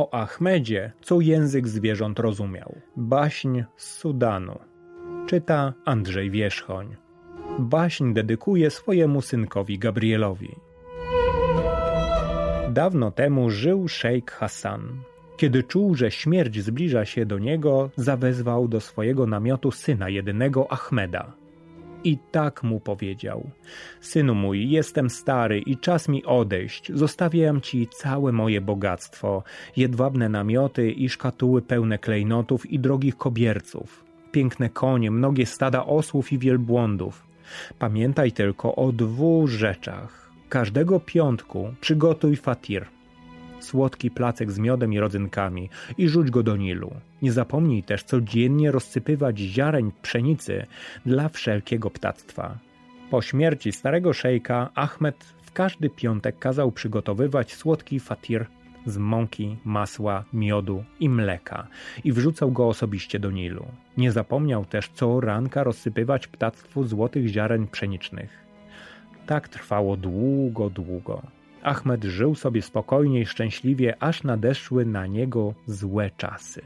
o Ahmedzie, co język zwierząt rozumiał. Baśń z Sudanu. Czyta Andrzej Wierzchoń. Baśń dedykuje swojemu synkowi Gabrielowi. Dawno temu żył szejk Hassan. Kiedy czuł, że śmierć zbliża się do niego, zawezwał do swojego namiotu syna jedynego Ahmeda. I tak mu powiedział: Synu mój, jestem stary i czas mi odejść. Zostawiam ci całe moje bogactwo, jedwabne namioty i szkatuły pełne klejnotów i drogich kobierców, piękne konie, mnogie stada osłów i wielbłądów. Pamiętaj tylko o dwóch rzeczach. Każdego piątku przygotuj fatir słodki placek z miodem i rodzynkami i rzuć go do Nilu. Nie zapomnij też codziennie rozsypywać ziareń pszenicy dla wszelkiego ptactwa. Po śmierci starego szejka Ahmed w każdy piątek kazał przygotowywać słodki fatir z mąki, masła, miodu i mleka i wrzucał go osobiście do Nilu. Nie zapomniał też co ranka rozsypywać ptactwu złotych ziaren pszenicznych. Tak trwało długo, długo. Ahmed żył sobie spokojnie i szczęśliwie, aż nadeszły na niego złe czasy.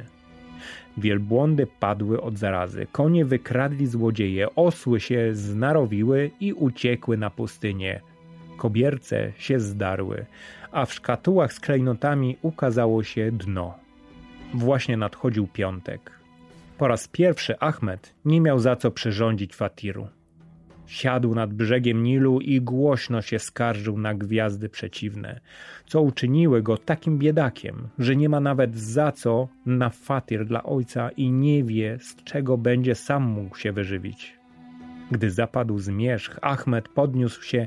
Wielbłądy padły od zarazy, konie wykradli złodzieje, osły się znarowiły i uciekły na pustynię. Kobierce się zdarły, a w szkatułach z klejnotami ukazało się dno. Właśnie nadchodził piątek. Po raz pierwszy Ahmed nie miał za co przyrządzić fatiru. Siadł nad brzegiem Nilu i głośno się skarżył na gwiazdy przeciwne, co uczyniły go takim biedakiem, że nie ma nawet za co na fatir dla ojca i nie wie, z czego będzie sam mógł się wyżywić. Gdy zapadł zmierzch, Ahmed podniósł się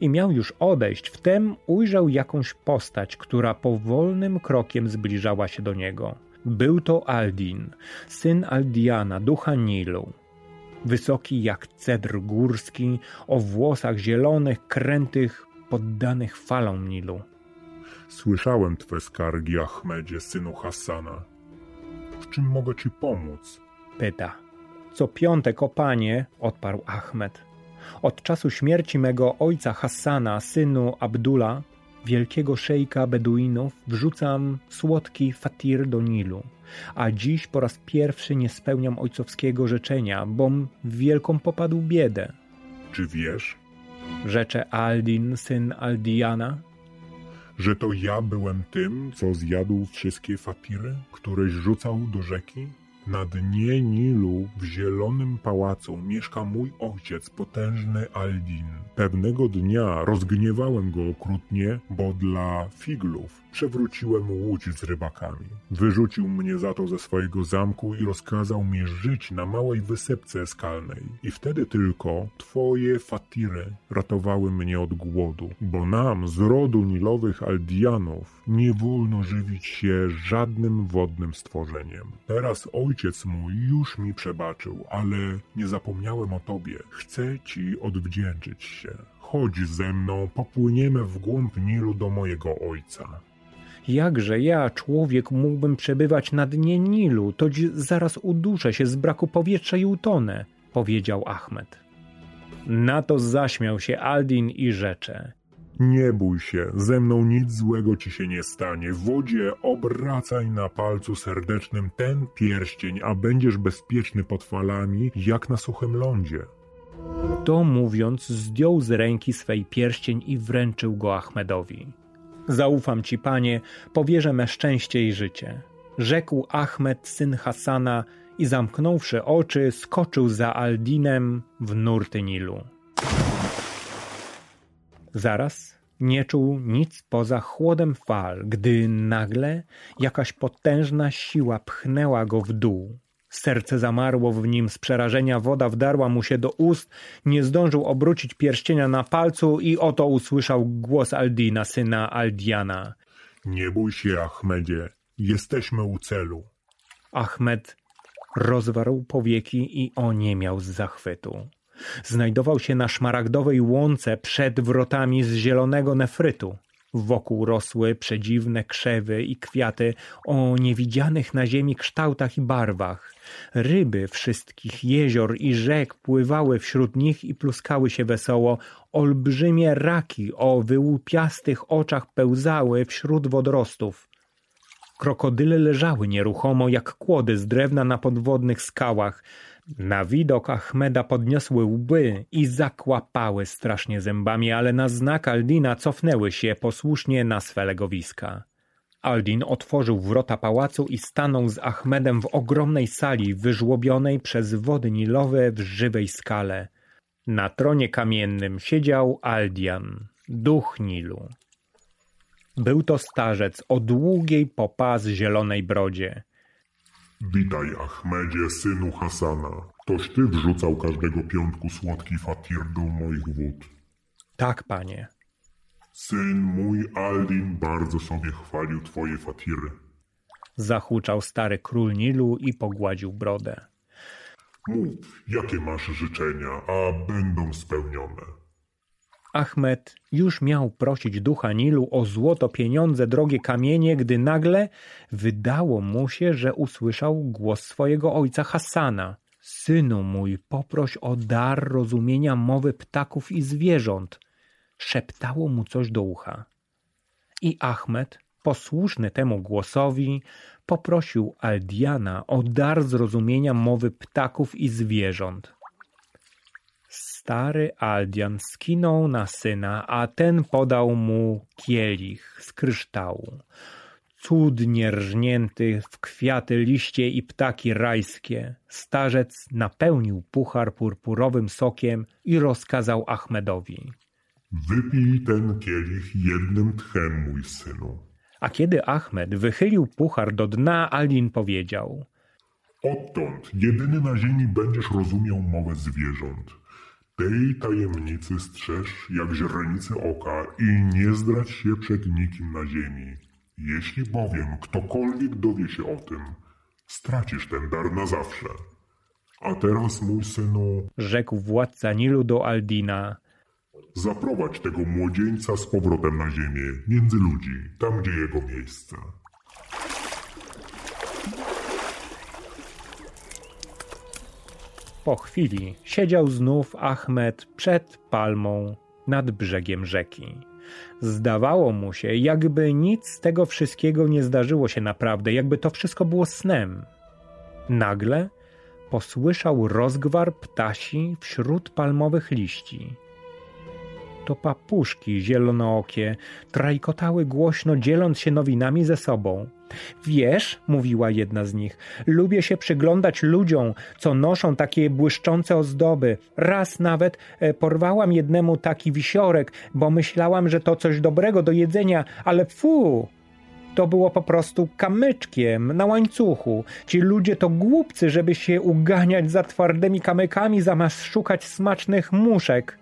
i miał już odejść, wtem ujrzał jakąś postać, która powolnym krokiem zbliżała się do niego. Był to Aldin, syn Aldiana, ducha Nilu wysoki jak cedr górski, o włosach zielonych, krętych, poddanych falom Nilu. Słyszałem twe skargi, Ahmedzie, synu Hassana. W czym mogę ci pomóc? Pyta. Co piątek, o panie, odparł Ahmed. Od czasu śmierci mego ojca Hassana, synu Abdula, wielkiego szejka Beduinów, wrzucam słodki fatir do Nilu a dziś po raz pierwszy nie spełniam ojcowskiego życzenia, bom w wielką popadł biedę. Czy wiesz? Rzecze Aldin, syn Aldiana, że to ja byłem tym, co zjadł wszystkie fatiry, któreś rzucał do rzeki? Na dnie Nilu, w zielonym pałacu, mieszka mój ojciec, potężny Aldin. Pewnego dnia rozgniewałem go okrutnie, bo dla figlów przewróciłem łódź z rybakami. Wyrzucił mnie za to ze swojego zamku i rozkazał mi żyć na małej wysepce skalnej. I wtedy tylko twoje fatiry ratowały mnie od głodu, bo nam z rodu nilowych Aldianów nie wolno żywić się żadnym wodnym stworzeniem. Teraz ojciec mój już mi przebaczył, ale nie zapomniałem o tobie. Chcę ci odwdzięczyć się. Chodź ze mną, popłyniemy w głąb Nilu do mojego ojca. Jakże ja, człowiek, mógłbym przebywać na dnie Nilu, toć zaraz uduszę się z braku powietrza i utonę, powiedział Ahmed. Na to zaśmiał się Aldin i rzecze. Nie bój się, ze mną nic złego ci się nie stanie. Wodzie obracaj na palcu serdecznym ten pierścień, a będziesz bezpieczny pod falami, jak na suchym lądzie. To mówiąc, zdjął z ręki swej pierścień i wręczył go Ahmedowi. Zaufam ci, panie, powierzę me szczęście i życie. Rzekł Ahmed, syn Hasana, i zamknąwszy oczy, skoczył za Aldinem w nurty Nilu. Zaraz nie czuł nic poza chłodem fal, gdy nagle jakaś potężna siła pchnęła go w dół. Serce zamarło w nim z przerażenia, woda wdarła mu się do ust, nie zdążył obrócić pierścienia na palcu i oto usłyszał głos Aldina, syna Aldiana. Nie bój się, Ahmedzie, jesteśmy u celu. Ahmed rozwarł powieki i oniemiał z zachwytu. Znajdował się na szmaragdowej łące przed wrotami z zielonego nefrytu. Wokół rosły przedziwne krzewy i kwiaty o niewidzianych na ziemi kształtach i barwach. Ryby wszystkich jezior i rzek pływały wśród nich i pluskały się wesoło. Olbrzymie raki o wyłupiastych oczach pełzały wśród wodorostów. Krokodyle leżały nieruchomo jak kłody z drewna na podwodnych skałach. Na widok Ahmeda podniosły łby i zakłapały strasznie zębami, ale na znak Aldina cofnęły się posłusznie na swe legowiska. Aldin otworzył wrota pałacu i stanął z Ahmedem w ogromnej sali wyżłobionej przez wody nilowe w żywej skale. Na tronie kamiennym siedział Aldian, duch Nilu. Był to starzec o długiej po pas zielonej brodzie. Witaj, Ahmedzie, synu Hasana. Toż ty wrzucał każdego piątku słodki fatir do moich wód. Tak, panie. Syn mój Aldin bardzo sobie chwalił twoje fatiry. Zahuczał stary król Nilu i pogładził brodę. Mów, jakie masz życzenia, a będą spełnione. Ahmed już miał prosić ducha Nilu o złoto, pieniądze, drogie kamienie, gdy nagle wydało mu się, że usłyszał głos swojego ojca Hassana. Synu mój, poproś o dar rozumienia mowy ptaków i zwierząt. Szeptało mu coś do ucha. I Ahmed, posłuszny temu głosowi, poprosił Aldiana o dar zrozumienia mowy ptaków i zwierząt. Stary Aldian skinął na syna, a ten podał mu kielich z kryształu. Cudnie rżnięty w kwiaty, liście i ptaki rajskie, starzec napełnił puchar purpurowym sokiem i rozkazał Ahmedowi. Wypij ten kielich jednym tchem, mój synu. A kiedy Ahmed wychylił puchar do dna, Aldin powiedział: Odtąd jedyny na ziemi będziesz rozumiał mowę zwierząt. Tej tajemnicy strzeż jak źrenicy oka i nie zdradź się przed nikim na ziemi. Jeśli bowiem ktokolwiek dowie się o tym, stracisz ten dar na zawsze. A teraz, mój synu, rzekł władca Nilu do Aldina, zaprowadź tego młodzieńca z powrotem na ziemię, między ludzi, tam gdzie jego miejsce. Po chwili siedział znów Ahmed przed palmą nad brzegiem rzeki. Zdawało mu się, jakby nic z tego wszystkiego nie zdarzyło się naprawdę, jakby to wszystko było snem. Nagle posłyszał rozgwar ptasi wśród palmowych liści. To papuszki zielonookie trajkotały głośno, dzieląc się nowinami ze sobą. Wiesz, mówiła jedna z nich, lubię się przyglądać ludziom, co noszą takie błyszczące ozdoby. Raz nawet e, porwałam jednemu taki wisiorek, bo myślałam, że to coś dobrego do jedzenia, ale fu! To było po prostu kamyczkiem na łańcuchu. Ci ludzie to głupcy, żeby się uganiać za twardymi kamykami, zamiast szukać smacznych muszek.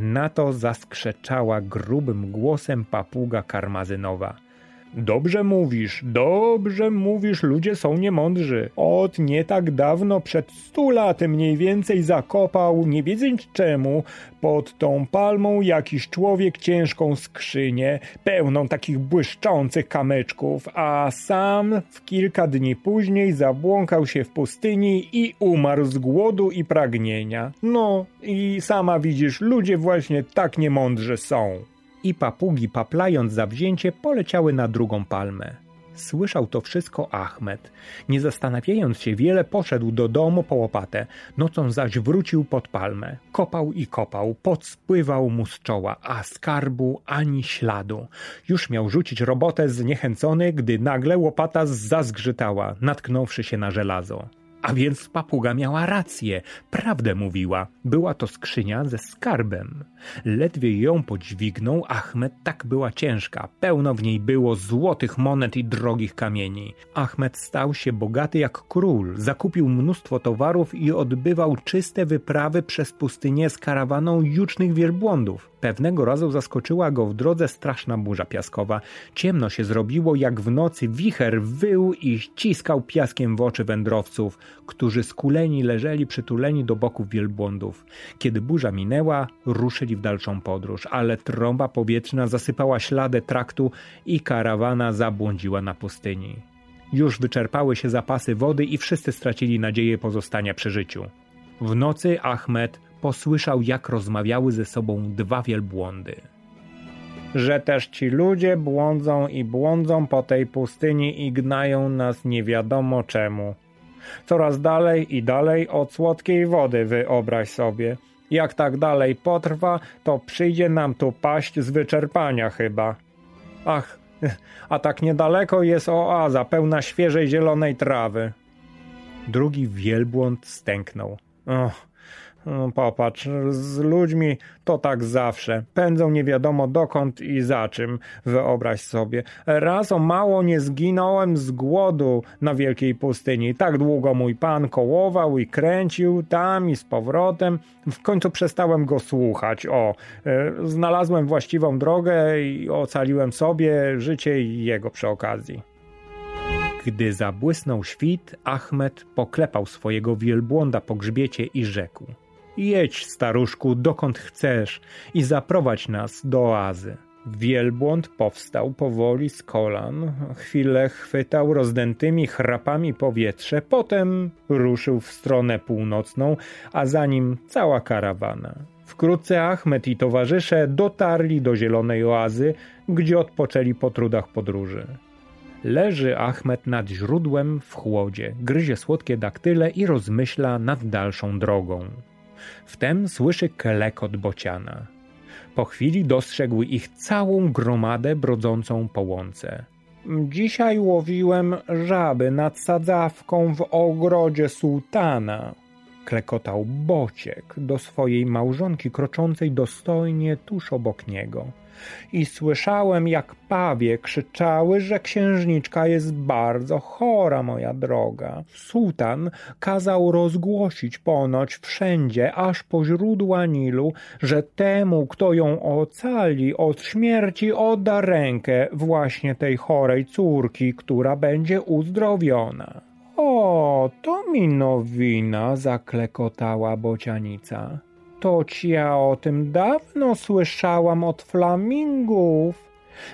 Na to zaskrzeczała grubym głosem papuga karmazynowa. Dobrze mówisz, dobrze mówisz, ludzie są niemądrzy. Od nie tak dawno, przed stu laty mniej więcej zakopał, nie wiedząc czemu, pod tą palmą jakiś człowiek ciężką skrzynię, pełną takich błyszczących kamyczków, a sam w kilka dni później zabłąkał się w pustyni i umarł z głodu i pragnienia. No i sama widzisz, ludzie właśnie tak niemądrzy są i papugi paplając zawzięcie poleciały na drugą palmę. Słyszał to wszystko Ahmed. Nie zastanawiając się wiele, poszedł do domu po łopatę. Nocą zaś wrócił pod palmę. Kopał i kopał, pot spływał mu z czoła, a skarbu ani śladu. Już miał rzucić robotę zniechęcony, gdy nagle łopata zazgrzytała, natknąwszy się na żelazo. A więc papuga miała rację, prawdę mówiła. Była to skrzynia ze skarbem. Ledwie ją podźwignął, Ahmed tak była ciężka. Pełno w niej było złotych monet i drogich kamieni. Ahmed stał się bogaty jak król, zakupił mnóstwo towarów i odbywał czyste wyprawy przez pustynię z karawaną jucznych wielbłądów. Pewnego razu zaskoczyła go w drodze straszna burza piaskowa. Ciemno się zrobiło, jak w nocy wicher wył i ściskał piaskiem w oczy wędrowców, którzy skuleni leżeli przytuleni do boków wielbłądów. Kiedy burza minęła, ruszyli w dalszą podróż, ale trąba powietrzna zasypała ślady traktu i karawana zabłądziła na pustyni. Już wyczerpały się zapasy wody i wszyscy stracili nadzieję pozostania przy życiu. W nocy Ahmed posłyszał, jak rozmawiały ze sobą dwa wielbłądy. że też ci ludzie błądzą i błądzą po tej pustyni i gnają nas nie wiadomo czemu. Coraz dalej i dalej od słodkiej wody wyobraź sobie. Jak tak dalej potrwa, to przyjdzie nam tu paść z wyczerpania chyba. Ach, a tak niedaleko jest oaza pełna świeżej zielonej trawy. Drugi wielbłąd stęknął. Och, popatrz, z ludźmi to tak zawsze. Pędzą nie wiadomo dokąd i za czym. Wyobraź sobie. Raz o mało nie zginąłem z głodu na wielkiej pustyni. Tak długo mój pan kołował i kręcił tam i z powrotem. W końcu przestałem go słuchać. O, e, znalazłem właściwą drogę i ocaliłem sobie życie i jego przy okazji. Gdy zabłysnął świt, Achmed poklepał swojego wielbłąda po grzbiecie i rzekł – Jedź, staruszku, dokąd chcesz i zaprowadź nas do oazy. Wielbłąd powstał powoli z kolan, chwilę chwytał rozdętymi chrapami powietrze, potem ruszył w stronę północną, a za nim cała karawana. Wkrótce Achmed i towarzysze dotarli do zielonej oazy, gdzie odpoczęli po trudach podróży. Leży Achmed nad źródłem w chłodzie, gryzie słodkie daktyle i rozmyśla nad dalszą drogą. Wtem słyszy klekot bociana. Po chwili dostrzegł ich całą gromadę brodzącą po łące. Dzisiaj łowiłem żaby nad sadzawką w ogrodzie sułtana. Klekotał Bociek do swojej małżonki kroczącej dostojnie tuż obok niego i słyszałem, jak pawie krzyczały, że księżniczka jest bardzo chora, moja droga. Sułtan kazał rozgłosić ponoć wszędzie, aż po źródła Nilu, że temu, kto ją ocali od śmierci, odda rękę właśnie tej chorej córki, która będzie uzdrowiona. O, to mi nowina, zaklekotała bocianica. Toć ja o tym dawno słyszałam od flamingów.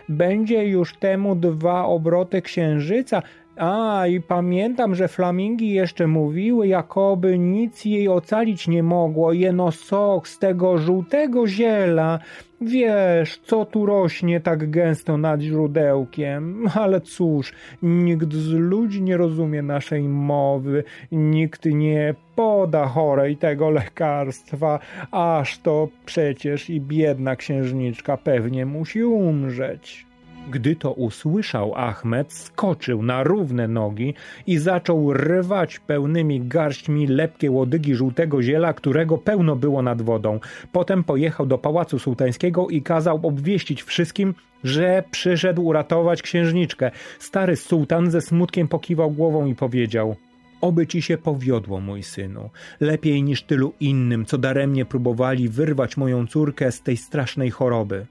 Będzie już temu dwa obroty księżyca, a, i pamiętam, że flamingi jeszcze mówiły, jakoby nic jej ocalić nie mogło, jeno sok z tego żółtego ziela. Wiesz, co tu rośnie tak gęsto nad źródełkiem, ale cóż, nikt z ludzi nie rozumie naszej mowy, nikt nie poda chorej tego lekarstwa, aż to przecież i biedna księżniczka pewnie musi umrzeć. Gdy to usłyszał Ahmed, skoczył na równe nogi i zaczął rwać pełnymi garśćmi lepkie łodygi żółtego ziela, którego pełno było nad wodą. Potem pojechał do pałacu sułtańskiego i kazał obwieścić wszystkim, że przyszedł uratować księżniczkę. Stary sułtan ze smutkiem pokiwał głową i powiedział: Oby ci się powiodło, mój synu, lepiej niż tylu innym, co daremnie próbowali wyrwać moją córkę z tej strasznej choroby.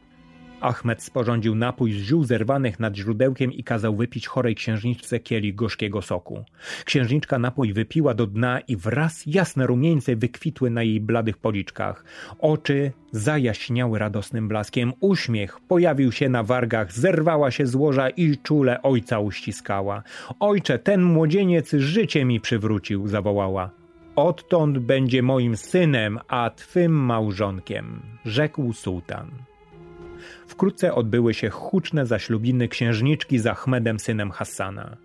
Ahmed sporządził napój z ziół zerwanych nad źródełkiem i kazał wypić chorej księżniczce kielich gorzkiego soku. Księżniczka napój wypiła do dna i wraz jasne rumieńce wykwitły na jej bladych policzkach. Oczy zajaśniały radosnym blaskiem, uśmiech pojawił się na wargach, zerwała się z łoża i czule ojca uściskała. Ojcze, ten młodzieniec życie mi przywrócił, zawołała. Odtąd będzie moim synem, a twym małżonkiem, rzekł sułtan. Wkrótce odbyły się huczne zaślubiny księżniczki z Ahmedem synem Hassana.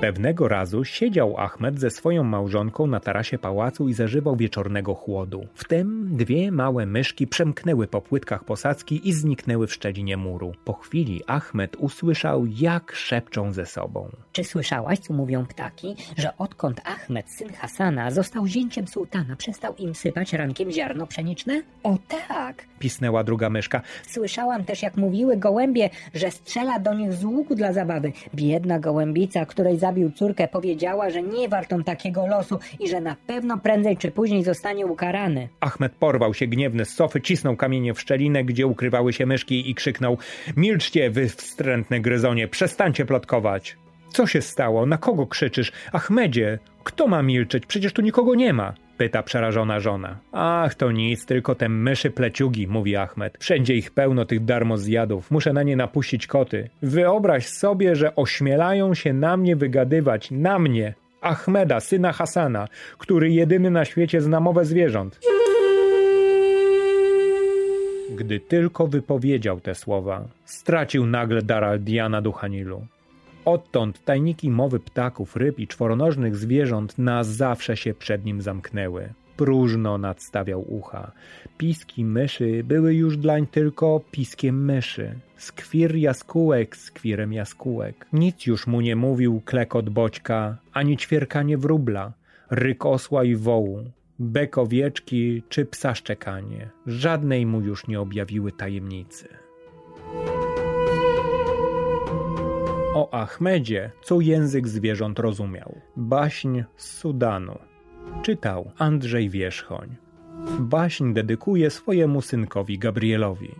Pewnego razu siedział Ahmed ze swoją małżonką na tarasie pałacu i zażywał wieczornego chłodu. Wtem dwie małe myszki przemknęły po płytkach posadzki i zniknęły w szczelinie muru. Po chwili Ahmed usłyszał, jak szepczą ze sobą. Czy słyszałaś, co mówią ptaki, że odkąd Ahmed, syn Hasana, został zięciem sułtana, przestał im sypać rankiem ziarno pszeniczne? O tak! Pisnęła druga myszka. Słyszałam też, jak mówiły gołębie, że strzela do nich z łuku dla zabawy. Biedna gołębica, której zabił córkę, powiedziała, że nie wartą takiego losu i że na pewno prędzej czy później zostanie ukarany. Ahmed porwał się gniewny z sofy, cisnął kamienie w szczelinę, gdzie ukrywały się myszki i krzyknął Milczcie, wy wstrętne gryzonie, przestańcie plotkować. Co się stało? Na kogo krzyczysz? Achmedzie, kto ma milczeć? Przecież tu nikogo nie ma. Pyta przerażona żona. Ach, to nic, tylko te myszy pleciugi, mówi Achmed. Wszędzie ich pełno tych darmozjadów. Muszę na nie napuścić koty. Wyobraź sobie, że ośmielają się na mnie wygadywać. Na mnie! Ahmeda, syna Hasana, który jedyny na świecie zna mowę zwierząt. Gdy tylko wypowiedział te słowa, stracił nagle dar Aldiana ducha Nilu. Odtąd tajniki mowy ptaków, ryb i czworonożnych zwierząt na zawsze się przed nim zamknęły. Próżno nadstawiał ucha. Piski myszy były już dlań tylko piskiem myszy. Skwir jaskółek, skwirem jaskółek. Nic już mu nie mówił klekot boćka, ani ćwierkanie wróbla, ryk osła i wołu, bek owieczki czy psa szczekanie. Żadnej mu już nie objawiły tajemnicy. O Achmedzie, co język zwierząt rozumiał. Baśń z Sudanu. Czytał Andrzej Wierzchoń. Baśń dedykuje swojemu synkowi Gabrielowi.